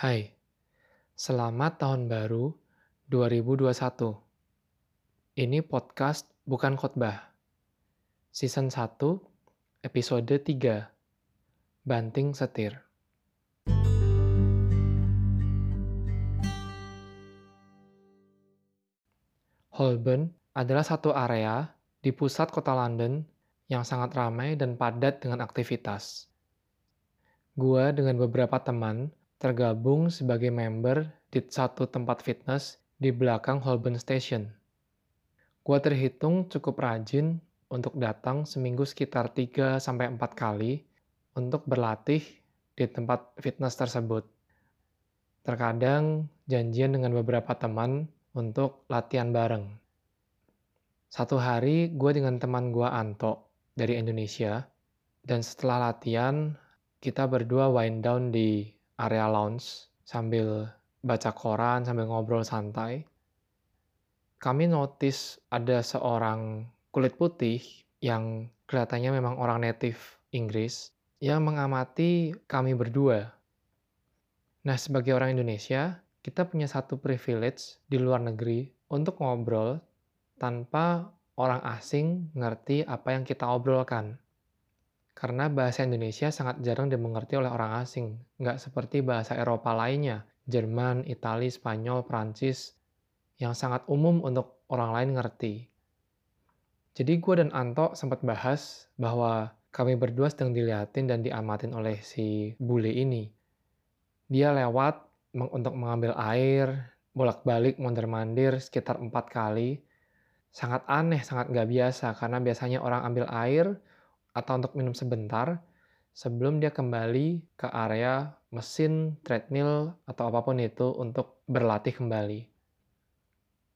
Hai, selamat tahun baru 2021. Ini podcast bukan khotbah. Season 1, episode 3. Banting setir. Holborn adalah satu area di pusat kota London yang sangat ramai dan padat dengan aktivitas. Gua dengan beberapa teman tergabung sebagai member di satu tempat fitness di belakang Holborn Station. Gua terhitung cukup rajin untuk datang seminggu sekitar 3-4 kali untuk berlatih di tempat fitness tersebut. Terkadang janjian dengan beberapa teman untuk latihan bareng. Satu hari gue dengan teman gue Anto dari Indonesia, dan setelah latihan kita berdua wind down di area lounge sambil baca koran, sambil ngobrol santai. Kami notice ada seorang kulit putih yang kelihatannya memang orang native Inggris yang mengamati kami berdua. Nah, sebagai orang Indonesia, kita punya satu privilege di luar negeri untuk ngobrol tanpa orang asing ngerti apa yang kita obrolkan. Karena bahasa Indonesia sangat jarang dimengerti oleh orang asing, nggak seperti bahasa Eropa lainnya, Jerman, Itali, Spanyol, Prancis, yang sangat umum untuk orang lain ngerti. Jadi gue dan Anto sempat bahas bahwa kami berdua sedang diliatin dan diamatin oleh si bule ini. Dia lewat untuk mengambil air, bolak-balik mondar-mandir sekitar empat kali. Sangat aneh, sangat nggak biasa, karena biasanya orang ambil air, atau untuk minum sebentar sebelum dia kembali ke area mesin, treadmill, atau apa pun itu untuk berlatih kembali.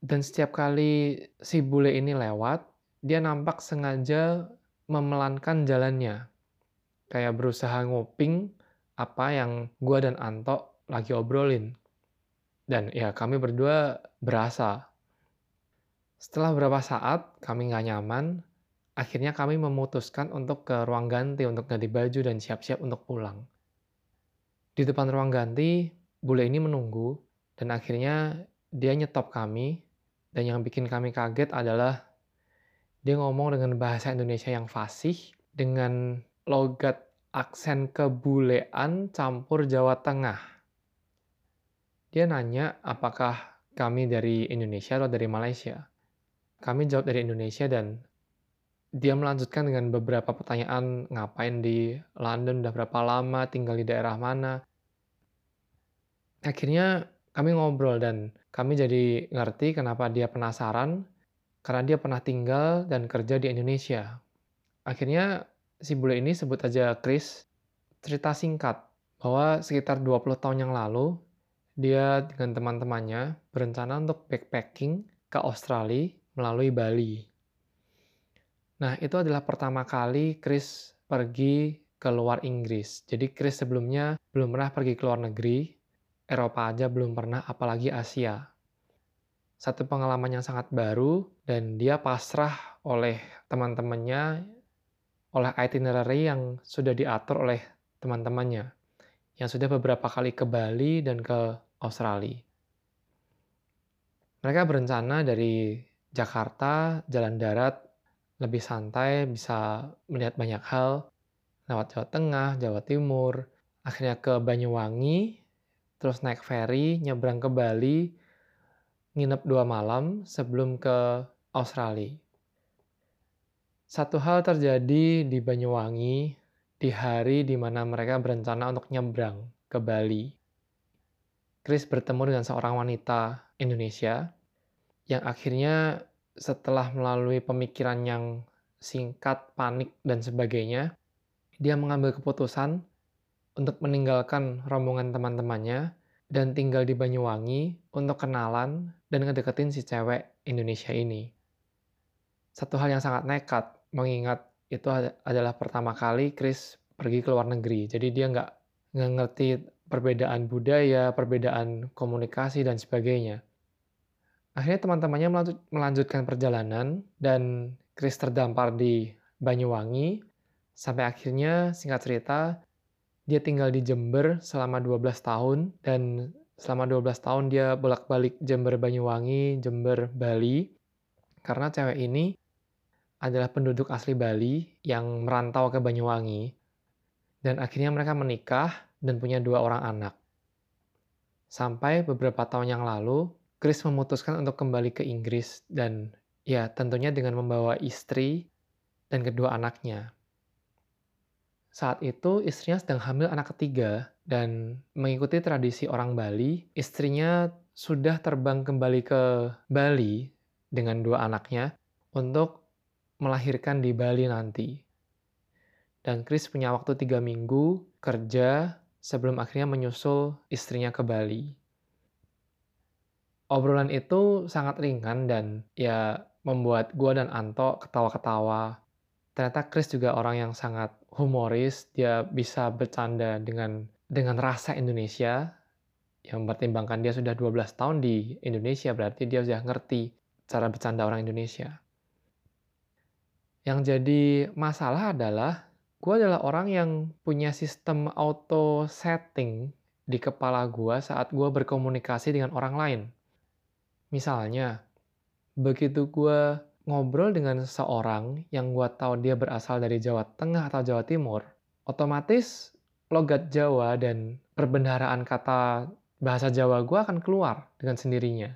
Dan setiap kali si bule ini lewat, dia nampak sengaja memelankan jalannya. Kayak berusaha nguping apa yang gua dan Anto lagi obrolin. Dan ya kami berdua berasa. Setelah beberapa saat kami nggak nyaman, Akhirnya kami memutuskan untuk ke ruang ganti untuk ganti baju dan siap-siap untuk pulang. Di depan ruang ganti, bule ini menunggu dan akhirnya dia nyetop kami dan yang bikin kami kaget adalah dia ngomong dengan bahasa Indonesia yang fasih dengan logat aksen kebulean campur Jawa Tengah. Dia nanya apakah kami dari Indonesia atau dari Malaysia. Kami jawab dari Indonesia dan dia melanjutkan dengan beberapa pertanyaan ngapain di London, udah berapa lama, tinggal di daerah mana. Akhirnya kami ngobrol dan kami jadi ngerti kenapa dia penasaran, karena dia pernah tinggal dan kerja di Indonesia. Akhirnya si bule ini sebut aja Chris, cerita singkat bahwa sekitar 20 tahun yang lalu, dia dengan teman-temannya berencana untuk backpacking ke Australia melalui Bali. Nah, itu adalah pertama kali Chris pergi ke luar Inggris. Jadi Chris sebelumnya belum pernah pergi ke luar negeri, Eropa aja belum pernah, apalagi Asia. Satu pengalaman yang sangat baru, dan dia pasrah oleh teman-temannya, oleh itinerary yang sudah diatur oleh teman-temannya, yang sudah beberapa kali ke Bali dan ke Australia. Mereka berencana dari Jakarta, jalan darat, lebih santai, bisa melihat banyak hal lewat Jawa Tengah, Jawa Timur, akhirnya ke Banyuwangi, terus naik ferry, nyebrang ke Bali, nginep dua malam sebelum ke Australia. Satu hal terjadi di Banyuwangi di hari di mana mereka berencana untuk nyebrang ke Bali. Chris bertemu dengan seorang wanita Indonesia yang akhirnya setelah melalui pemikiran yang singkat, panik, dan sebagainya, dia mengambil keputusan untuk meninggalkan rombongan teman-temannya dan tinggal di Banyuwangi untuk kenalan dan ngedeketin si cewek Indonesia ini. Satu hal yang sangat nekat, mengingat itu adalah pertama kali Chris pergi ke luar negeri. Jadi dia nggak ngerti perbedaan budaya, perbedaan komunikasi, dan sebagainya. Akhirnya teman-temannya melanjutkan perjalanan dan Chris terdampar di Banyuwangi sampai akhirnya singkat cerita Dia tinggal di Jember selama 12 tahun dan selama 12 tahun dia bolak-balik Jember Banyuwangi, Jember Bali. Karena cewek ini adalah penduduk asli Bali yang merantau ke Banyuwangi. Dan akhirnya mereka menikah dan punya dua orang anak. Sampai beberapa tahun yang lalu, Chris memutuskan untuk kembali ke Inggris dan ya tentunya dengan membawa istri dan kedua anaknya. Saat itu istrinya sedang hamil anak ketiga dan mengikuti tradisi orang Bali, istrinya sudah terbang kembali ke Bali dengan dua anaknya untuk melahirkan di Bali nanti. Dan Chris punya waktu tiga minggu kerja sebelum akhirnya menyusul istrinya ke Bali. Obrolan itu sangat ringan dan ya membuat gue dan Anto ketawa-ketawa. Ternyata Chris juga orang yang sangat humoris, dia bisa bercanda dengan dengan rasa Indonesia yang mempertimbangkan dia sudah 12 tahun di Indonesia berarti dia sudah ngerti cara bercanda orang Indonesia. Yang jadi masalah adalah gue adalah orang yang punya sistem auto setting di kepala gue saat gue berkomunikasi dengan orang lain. Misalnya, begitu gue ngobrol dengan seseorang yang gue tahu dia berasal dari Jawa Tengah atau Jawa Timur, otomatis logat Jawa dan perbendaharaan kata bahasa Jawa gue akan keluar dengan sendirinya.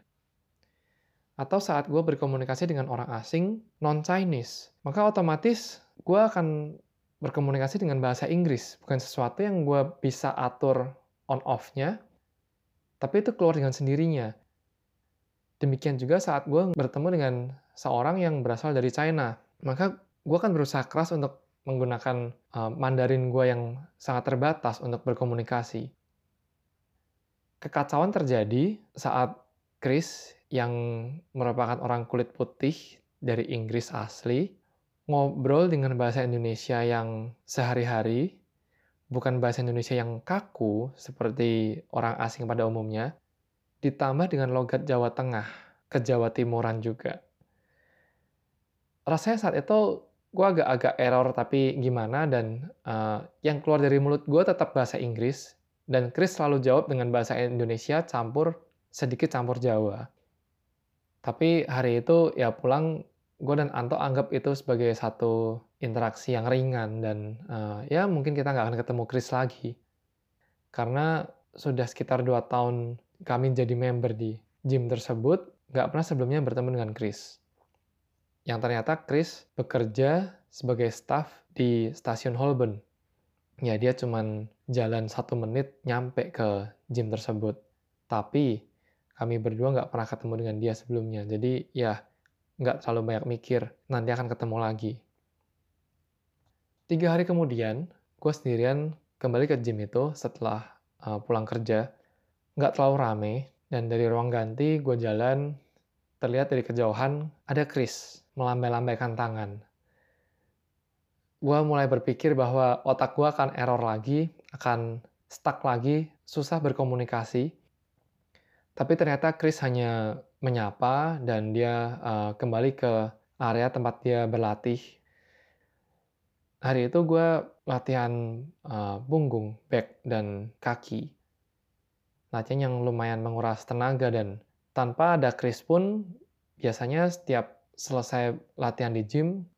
Atau saat gue berkomunikasi dengan orang asing non-Chinese, maka otomatis gue akan berkomunikasi dengan bahasa Inggris. Bukan sesuatu yang gue bisa atur on-off-nya, tapi itu keluar dengan sendirinya. Demikian juga saat gue bertemu dengan seorang yang berasal dari China. Maka gue akan berusaha keras untuk menggunakan uh, Mandarin gue yang sangat terbatas untuk berkomunikasi. Kekacauan terjadi saat Chris yang merupakan orang kulit putih dari Inggris asli ngobrol dengan bahasa Indonesia yang sehari-hari, bukan bahasa Indonesia yang kaku seperti orang asing pada umumnya, ditambah dengan logat Jawa Tengah, ke Jawa Timuran juga. Rasanya saat itu gue agak-agak error tapi gimana dan uh, yang keluar dari mulut gue tetap bahasa Inggris dan Chris selalu jawab dengan bahasa Indonesia campur sedikit campur Jawa. Tapi hari itu ya pulang gue dan Anto anggap itu sebagai satu interaksi yang ringan dan uh, ya mungkin kita nggak akan ketemu Chris lagi karena sudah sekitar dua tahun kami jadi member di gym tersebut, nggak pernah sebelumnya bertemu dengan Chris. Yang ternyata Chris bekerja sebagai staff di stasiun Holborn. Ya, dia cuma jalan satu menit nyampe ke gym tersebut. Tapi kami berdua nggak pernah ketemu dengan dia sebelumnya. Jadi ya nggak terlalu banyak mikir, nanti akan ketemu lagi. Tiga hari kemudian, gue sendirian kembali ke gym itu setelah uh, pulang kerja nggak terlalu rame, dan dari ruang ganti gue jalan, terlihat dari kejauhan ada Chris melambai-lambaikan tangan. Gue mulai berpikir bahwa otak gue akan error lagi, akan stuck lagi, susah berkomunikasi. Tapi ternyata Chris hanya menyapa dan dia uh, kembali ke area tempat dia berlatih. Hari itu gue latihan uh, punggung, back, dan kaki latihan yang lumayan menguras tenaga dan tanpa ada Chris pun biasanya setiap selesai latihan di gym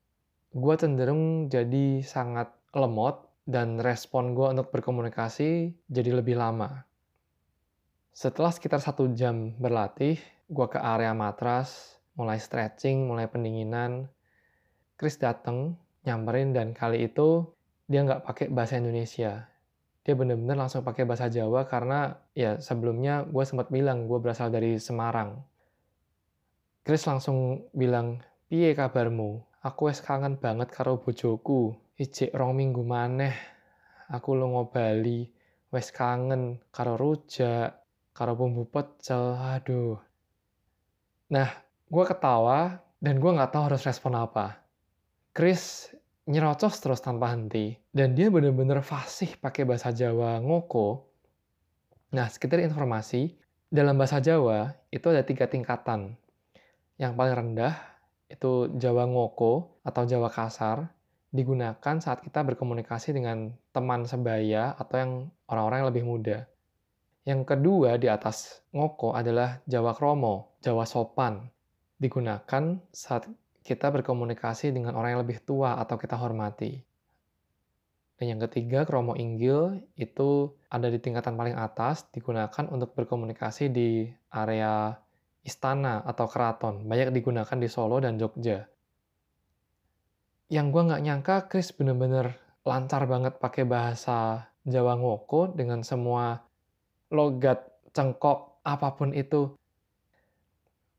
gue cenderung jadi sangat lemot dan respon gue untuk berkomunikasi jadi lebih lama. Setelah sekitar satu jam berlatih, gue ke area matras, mulai stretching, mulai pendinginan. Chris dateng, nyamperin dan kali itu dia nggak pakai bahasa Indonesia dia benar-benar langsung pakai bahasa Jawa karena ya sebelumnya gue sempat bilang gue berasal dari Semarang. Chris langsung bilang, piye kabarmu? Aku wes kangen banget karo bojoku. Ijek rong minggu maneh. Aku lungo Bali. Wes kangen karo rujak, karo bumbu pecel. Aduh. Nah, gue ketawa dan gue nggak tahu harus respon apa. Chris nyerocos terus tanpa henti. Dan dia benar-benar fasih pakai bahasa Jawa ngoko. Nah, sekitar informasi, dalam bahasa Jawa itu ada tiga tingkatan. Yang paling rendah itu Jawa ngoko atau Jawa kasar. digunakan saat kita berkomunikasi dengan teman sebaya atau yang orang-orang yang lebih muda. Yang kedua di atas ngoko adalah Jawa Kromo, Jawa sopan. Digunakan saat kita berkomunikasi dengan orang yang lebih tua atau kita hormati. Dan yang ketiga, kromo inggil itu ada di tingkatan paling atas, digunakan untuk berkomunikasi di area istana atau keraton. Banyak digunakan di Solo dan Jogja. Yang gue nggak nyangka, Chris bener-bener lancar banget pakai bahasa Jawa Ngoko dengan semua logat, cengkok, apa pun itu.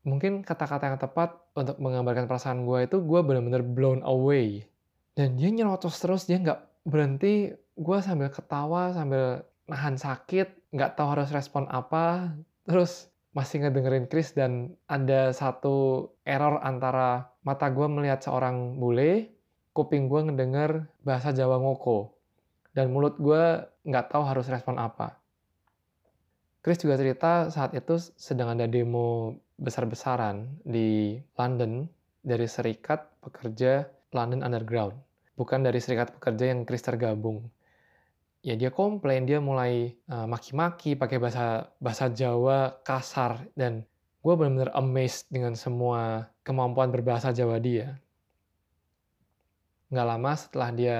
Mungkin kata-kata yang tepat untuk menggambarkan perasaan gue itu, gue bener-bener blown away. Dan dia nyerocos terus, dia nggak berhenti. Gue sambil ketawa sambil nahan sakit nggak tahu harus respon apa. Terus masih ngedengerin Chris dan ada satu error antara mata gue melihat seorang bule kuping gue ngedenger bahasa Jawa ngoko dan mulut gue nggak tahu harus respon apa. Chris juga cerita saat itu sedang ada demo besar-besaran di London dari Serikat Pekerja London Underground bukan dari serikat pekerja yang Chris tergabung. Ya dia komplain, dia mulai uh, maki-maki pakai bahasa bahasa Jawa kasar dan gue benar-benar amazed dengan semua kemampuan berbahasa Jawa dia. Nggak lama setelah dia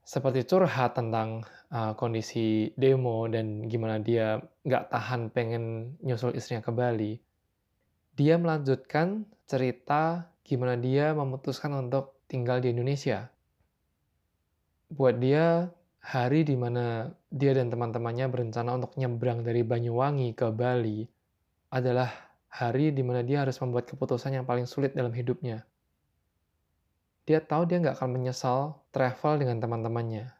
seperti curhat tentang uh, kondisi demo dan gimana dia nggak tahan pengen nyusul istrinya ke Bali, dia melanjutkan cerita gimana dia memutuskan untuk tinggal di Indonesia buat dia hari di mana dia dan teman-temannya berencana untuk nyebrang dari Banyuwangi ke Bali adalah hari di mana dia harus membuat keputusan yang paling sulit dalam hidupnya. Dia tahu dia nggak akan menyesal travel dengan teman-temannya.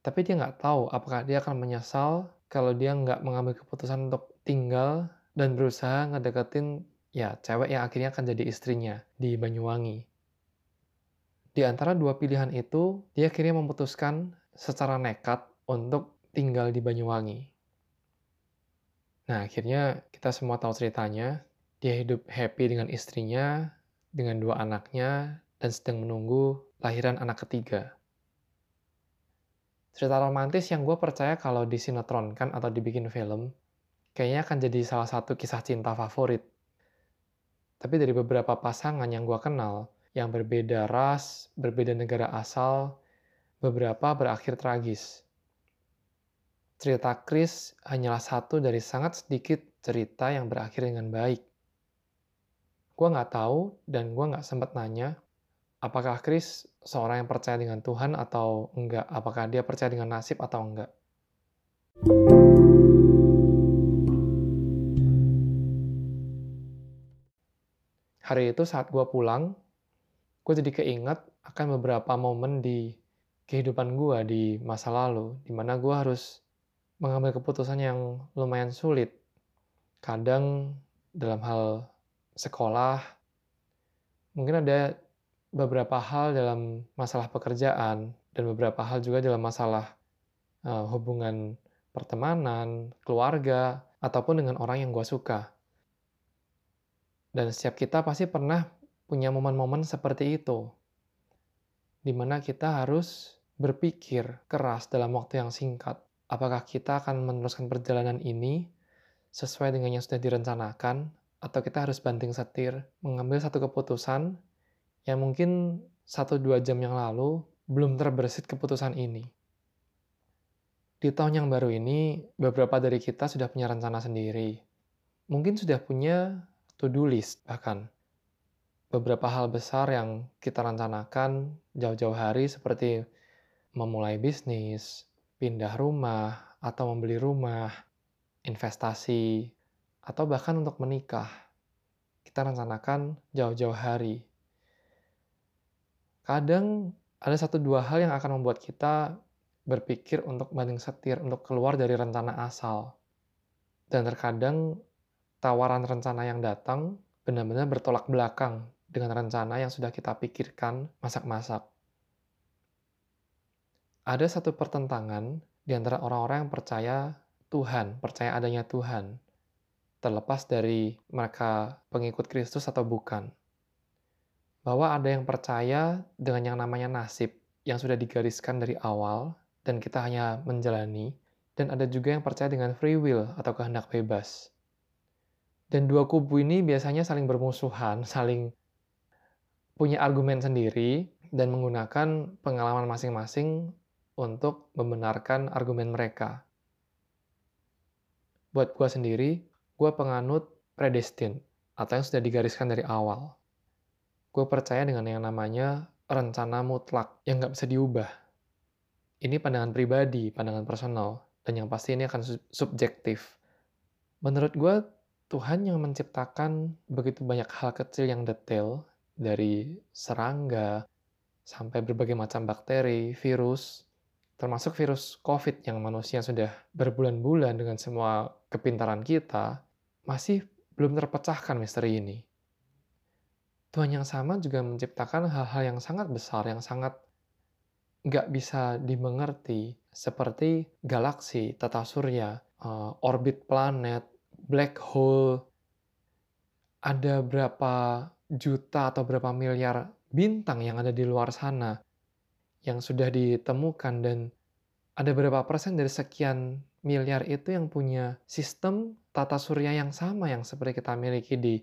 Tapi dia nggak tahu apakah dia akan menyesal kalau dia nggak mengambil keputusan untuk tinggal dan berusaha ngedeketin ya cewek yang akhirnya akan jadi istrinya di Banyuwangi. Di antara dua pilihan itu, dia akhirnya memutuskan secara nekat untuk tinggal di Banyuwangi. Nah, akhirnya kita semua tahu ceritanya. Dia hidup happy dengan istrinya, dengan dua anaknya, dan sedang menunggu lahiran anak ketiga. Cerita romantis yang gue percaya kalau di sinetron kan atau dibikin film, kayaknya akan jadi salah satu kisah cinta favorit. Tapi dari beberapa pasangan yang gue kenal, yang berbeda ras, berbeda negara asal, beberapa berakhir tragis. Cerita Chris hanyalah satu dari sangat sedikit cerita yang berakhir dengan baik. Gue nggak tahu dan gue nggak sempat nanya apakah Chris seorang yang percaya dengan Tuhan atau enggak, apakah dia percaya dengan nasib atau enggak. Hari itu saat gue pulang, gue jadi keinget akan beberapa momen di kehidupan gue di masa lalu, di mana gue harus mengambil keputusan yang lumayan sulit. Kadang dalam hal sekolah, mungkin ada beberapa hal dalam masalah pekerjaan, dan beberapa hal juga dalam masalah uh, hubungan pertemanan, keluarga, ataupun dengan orang yang gue suka. Dan setiap kita pasti pernah punya momen-momen seperti itu, di mana kita harus berpikir keras dalam waktu yang singkat. Apakah kita akan meneruskan perjalanan ini sesuai dengan yang sudah direncanakan, atau kita harus banting setir, mengambil satu keputusan yang mungkin satu dua jam yang lalu belum terbersit keputusan ini. Di tahun yang baru ini, beberapa dari kita sudah punya rencana sendiri. Mungkin sudah punya to-do list bahkan beberapa hal besar yang kita rencanakan jauh-jauh hari seperti memulai bisnis, pindah rumah, atau membeli rumah, investasi, atau bahkan untuk menikah. Kita rencanakan jauh-jauh hari. Kadang ada satu dua hal yang akan membuat kita berpikir untuk banding setir, untuk keluar dari rencana asal. Dan terkadang tawaran rencana yang datang benar-benar bertolak belakang dengan rencana yang sudah kita pikirkan masak-masak. Ada satu pertentangan di antara orang-orang yang percaya Tuhan, percaya adanya Tuhan, terlepas dari mereka pengikut Kristus atau bukan. Bahwa ada yang percaya dengan yang namanya nasib, yang sudah digariskan dari awal dan kita hanya menjalani, dan ada juga yang percaya dengan free will atau kehendak bebas. Dan dua kubu ini biasanya saling bermusuhan, saling punya argumen sendiri, dan menggunakan pengalaman masing-masing untuk membenarkan argumen mereka. Buat gue sendiri, gue penganut predestin, atau yang sudah digariskan dari awal. Gue percaya dengan yang namanya rencana mutlak yang nggak bisa diubah. Ini pandangan pribadi, pandangan personal, dan yang pasti ini akan subjektif. Menurut gue, Tuhan yang menciptakan begitu banyak hal kecil yang detail, dari serangga, sampai berbagai macam bakteri, virus, termasuk virus COVID yang manusia sudah berbulan-bulan dengan semua kepintaran kita, masih belum terpecahkan misteri ini. Tuhan yang sama juga menciptakan hal-hal yang sangat besar, yang sangat nggak bisa dimengerti, seperti galaksi, tata surya, uh, orbit planet, black hole. Ada berapa juta atau berapa miliar bintang yang ada di luar sana yang sudah ditemukan dan ada berapa persen dari sekian miliar itu yang punya sistem tata surya yang sama yang seperti kita miliki di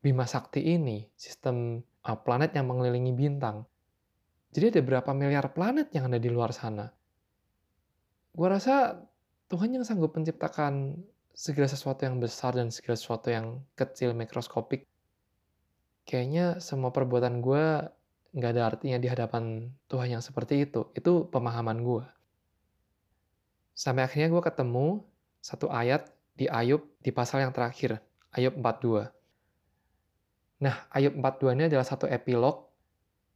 Bima Sakti ini, sistem uh, planet yang mengelilingi bintang. Jadi ada berapa miliar planet yang ada di luar sana? Gua rasa Tuhan yang sanggup menciptakan segala sesuatu yang besar dan segala sesuatu yang kecil mikroskopik. Kayaknya semua perbuatan gue nggak ada artinya di hadapan Tuhan yang seperti itu. Itu pemahaman gue. Sampai akhirnya gue ketemu satu ayat di Ayub di pasal yang terakhir, Ayub 42. Nah, Ayub 42 ini adalah satu epilog,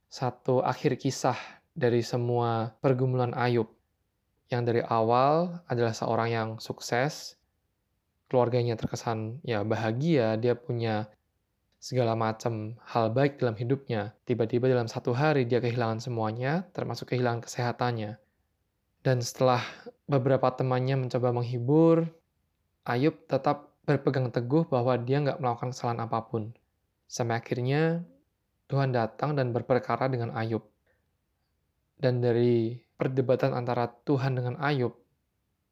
satu akhir kisah dari semua pergumulan Ayub. Yang dari awal adalah seorang yang sukses, keluarganya terkesan ya bahagia, dia punya segala macam hal baik dalam hidupnya. Tiba-tiba dalam satu hari dia kehilangan semuanya, termasuk kehilangan kesehatannya. Dan setelah beberapa temannya mencoba menghibur, Ayub tetap berpegang teguh bahwa dia nggak melakukan kesalahan apa pun. Sampai akhirnya Tuhan datang dan berperkara dengan Ayub. Dan dari perdebatan antara Tuhan dengan Ayub,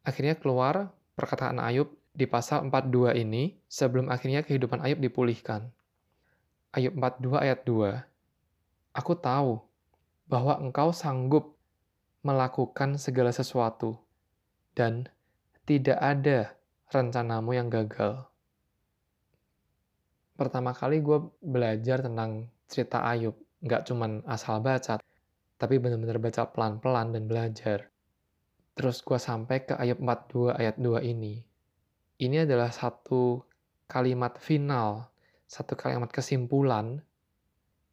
akhirnya keluar perkataan Ayub di pasal 42 ini sebelum akhirnya kehidupan Ayub dipulihkan. Ayub 42 ayat 2, Aku tahu bahwa engkau sanggup melakukan segala sesuatu, dan tidak ada rencanamu yang gagal. Pertama kali gue belajar tentang cerita Ayub, nggak cuman asal baca, tapi benar-benar baca pelan-pelan dan belajar. Terus gue sampai ke Ayub 42 ayat 2 ini. Ini adalah satu kalimat final satu kalimat kesimpulan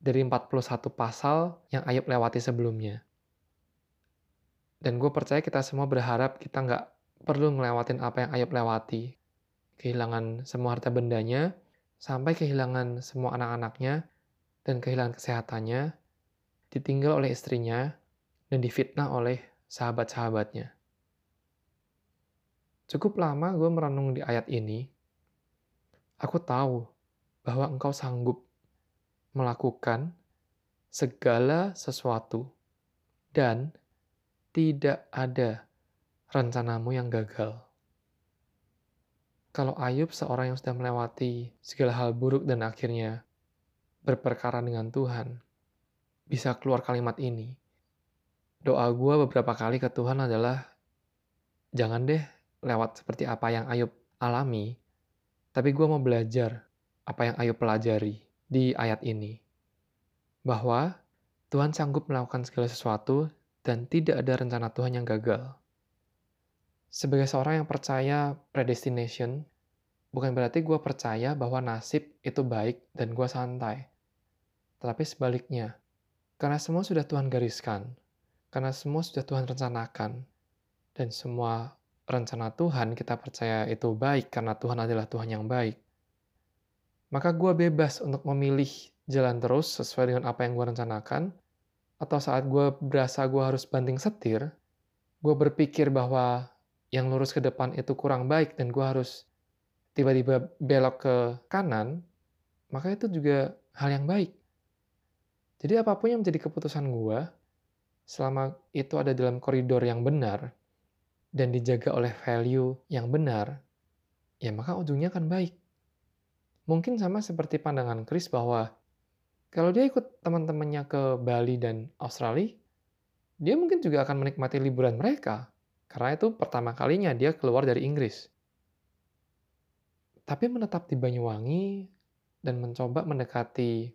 dari 41 pasal yang Ayub lewati sebelumnya. Dan gue percaya kita semua berharap kita nggak perlu ngelewatin apa yang Ayub lewati. Kehilangan semua harta bendanya, sampai kehilangan semua anak-anaknya, dan kehilangan kesehatannya, ditinggal oleh istrinya, dan difitnah oleh sahabat-sahabatnya. Cukup lama gue merenung di ayat ini. Aku tahu bahwa engkau sanggup melakukan segala sesuatu dan tidak ada rencanamu yang gagal. Kalau Ayub seorang yang sudah melewati segala hal buruk dan akhirnya berperkara dengan Tuhan, bisa keluar kalimat ini. Doa gue beberapa kali ke Tuhan adalah, jangan deh lewat seperti apa yang Ayub alami, tapi gue mau belajar apa yang Ayub pelajari di ayat ini. Bahwa Tuhan sanggup melakukan segala sesuatu dan tidak ada rencana Tuhan yang gagal. Sebagai seorang yang percaya predestination, bukan berarti gue percaya bahwa nasib itu baik dan gue santai. Tetapi sebaliknya, karena semua sudah Tuhan gariskan, karena semua sudah Tuhan rencanakan, dan semua rencana Tuhan kita percaya itu baik karena Tuhan adalah Tuhan yang baik maka gue bebas untuk memilih jalan terus sesuai dengan apa yang gue rencanakan, atau saat gue berasa gue harus banting setir, gue berpikir bahwa yang lurus ke depan itu kurang baik dan gue harus tiba-tiba belok ke kanan, maka itu juga hal yang baik. Jadi apa pun yang menjadi keputusan gue, selama itu ada dalam koridor yang benar dan dijaga oleh value yang benar, ya maka ujungnya akan baik. Mungkin sama seperti pandangan Chris bahwa kalau dia ikut teman-temannya ke Bali dan Australia, dia mungkin juga akan menikmati liburan mereka, karena itu pertama kalinya dia keluar dari Inggris. Tapi menetap di Banyuwangi dan mencoba mendekati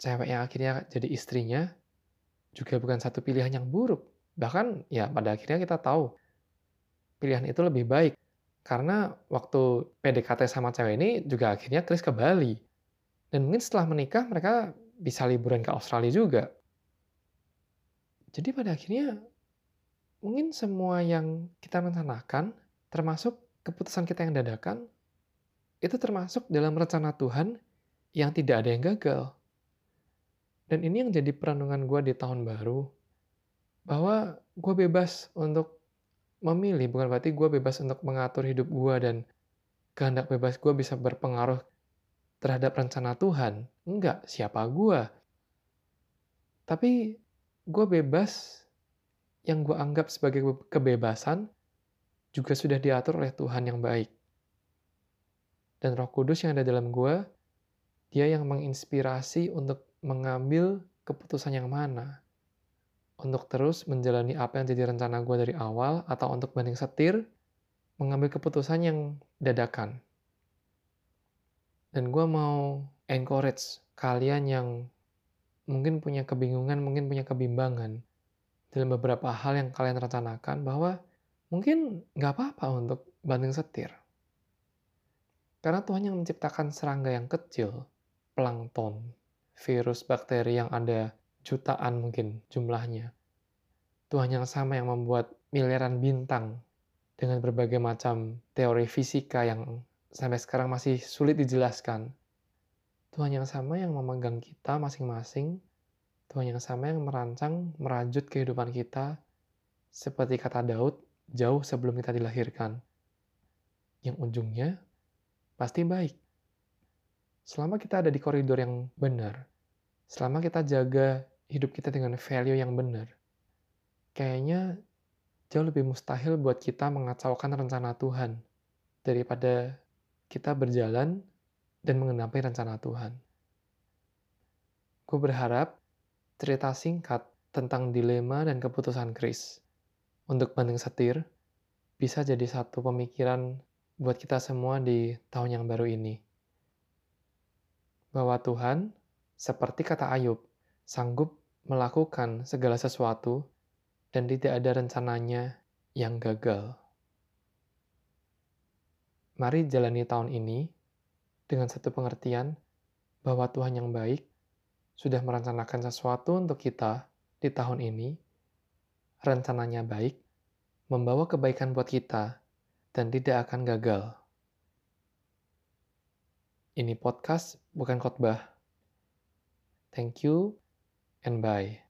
cewek yang akhirnya jadi istrinya, juga bukan satu pilihan yang buruk. Bahkan ya pada akhirnya kita tahu pilihan itu lebih baik. Karena waktu PDKT sama cewek ini juga akhirnya Chris ke Bali. Dan mungkin setelah menikah mereka bisa liburan ke Australia juga. Jadi pada akhirnya mungkin semua yang kita rencanakan, termasuk keputusan kita yang dadakan, itu termasuk dalam rencana Tuhan yang tidak ada yang gagal. Dan ini yang jadi perenungan gue di tahun baru, bahwa gue bebas untuk memilih, bukan berarti gue bebas untuk mengatur hidup gue dan kehendak bebas gue bisa berpengaruh terhadap rencana Tuhan. Enggak, siapa gue? Tapi gue bebas yang gue anggap sebagai kebebasan juga sudah diatur oleh Tuhan yang baik. Dan roh kudus yang ada dalam gue, dia yang menginspirasi untuk mengambil keputusan yang mana. Untuk terus menjalani apa yang jadi rencana gue dari awal, atau untuk banding setir, mengambil keputusan yang dadakan. Dan gue mau encourage kalian yang mungkin punya kebingungan, mungkin punya kebimbangan dalam beberapa hal yang kalian rencanakan bahwa mungkin nggak apa-apa untuk banding setir. Karena Tuhan yang menciptakan serangga yang kecil, plankton, virus, bakteri yang ada jutaan mungkin jumlahnya. Tuhan yang sama yang membuat miliaran bintang dengan berbagai macam teori fisika yang sampai sekarang masih sulit dijelaskan. Tuhan yang sama yang memegang kita masing-masing, Tuhan yang sama yang merancang, merajut kehidupan kita, seperti kata Daud, jauh sebelum kita dilahirkan. Yang ujungnya pasti baik. Selama kita ada di koridor yang benar, selama kita jaga hidup kita dengan value yang benar, kayaknya jauh lebih mustahil buat kita mengacaukan rencana Tuhan daripada kita berjalan dan mengenapi rencana Tuhan. Gue berharap cerita singkat tentang dilema dan keputusan Chris untuk banding setir bisa jadi satu pemikiran buat kita semua di tahun yang baru ini bahwa Tuhan, seperti kata Ayub, sanggup melakukan segala sesuatu dan tidak ada rencananya yang gagal. Mari jalani tahun ini dengan satu pengertian bahwa Tuhan yang baik sudah merencanakan sesuatu untuk kita di tahun ini, rencananya baik, membawa kebaikan buat kita, dan tidak akan gagal. Ini podcast bukan khotbah. Thank you and bye.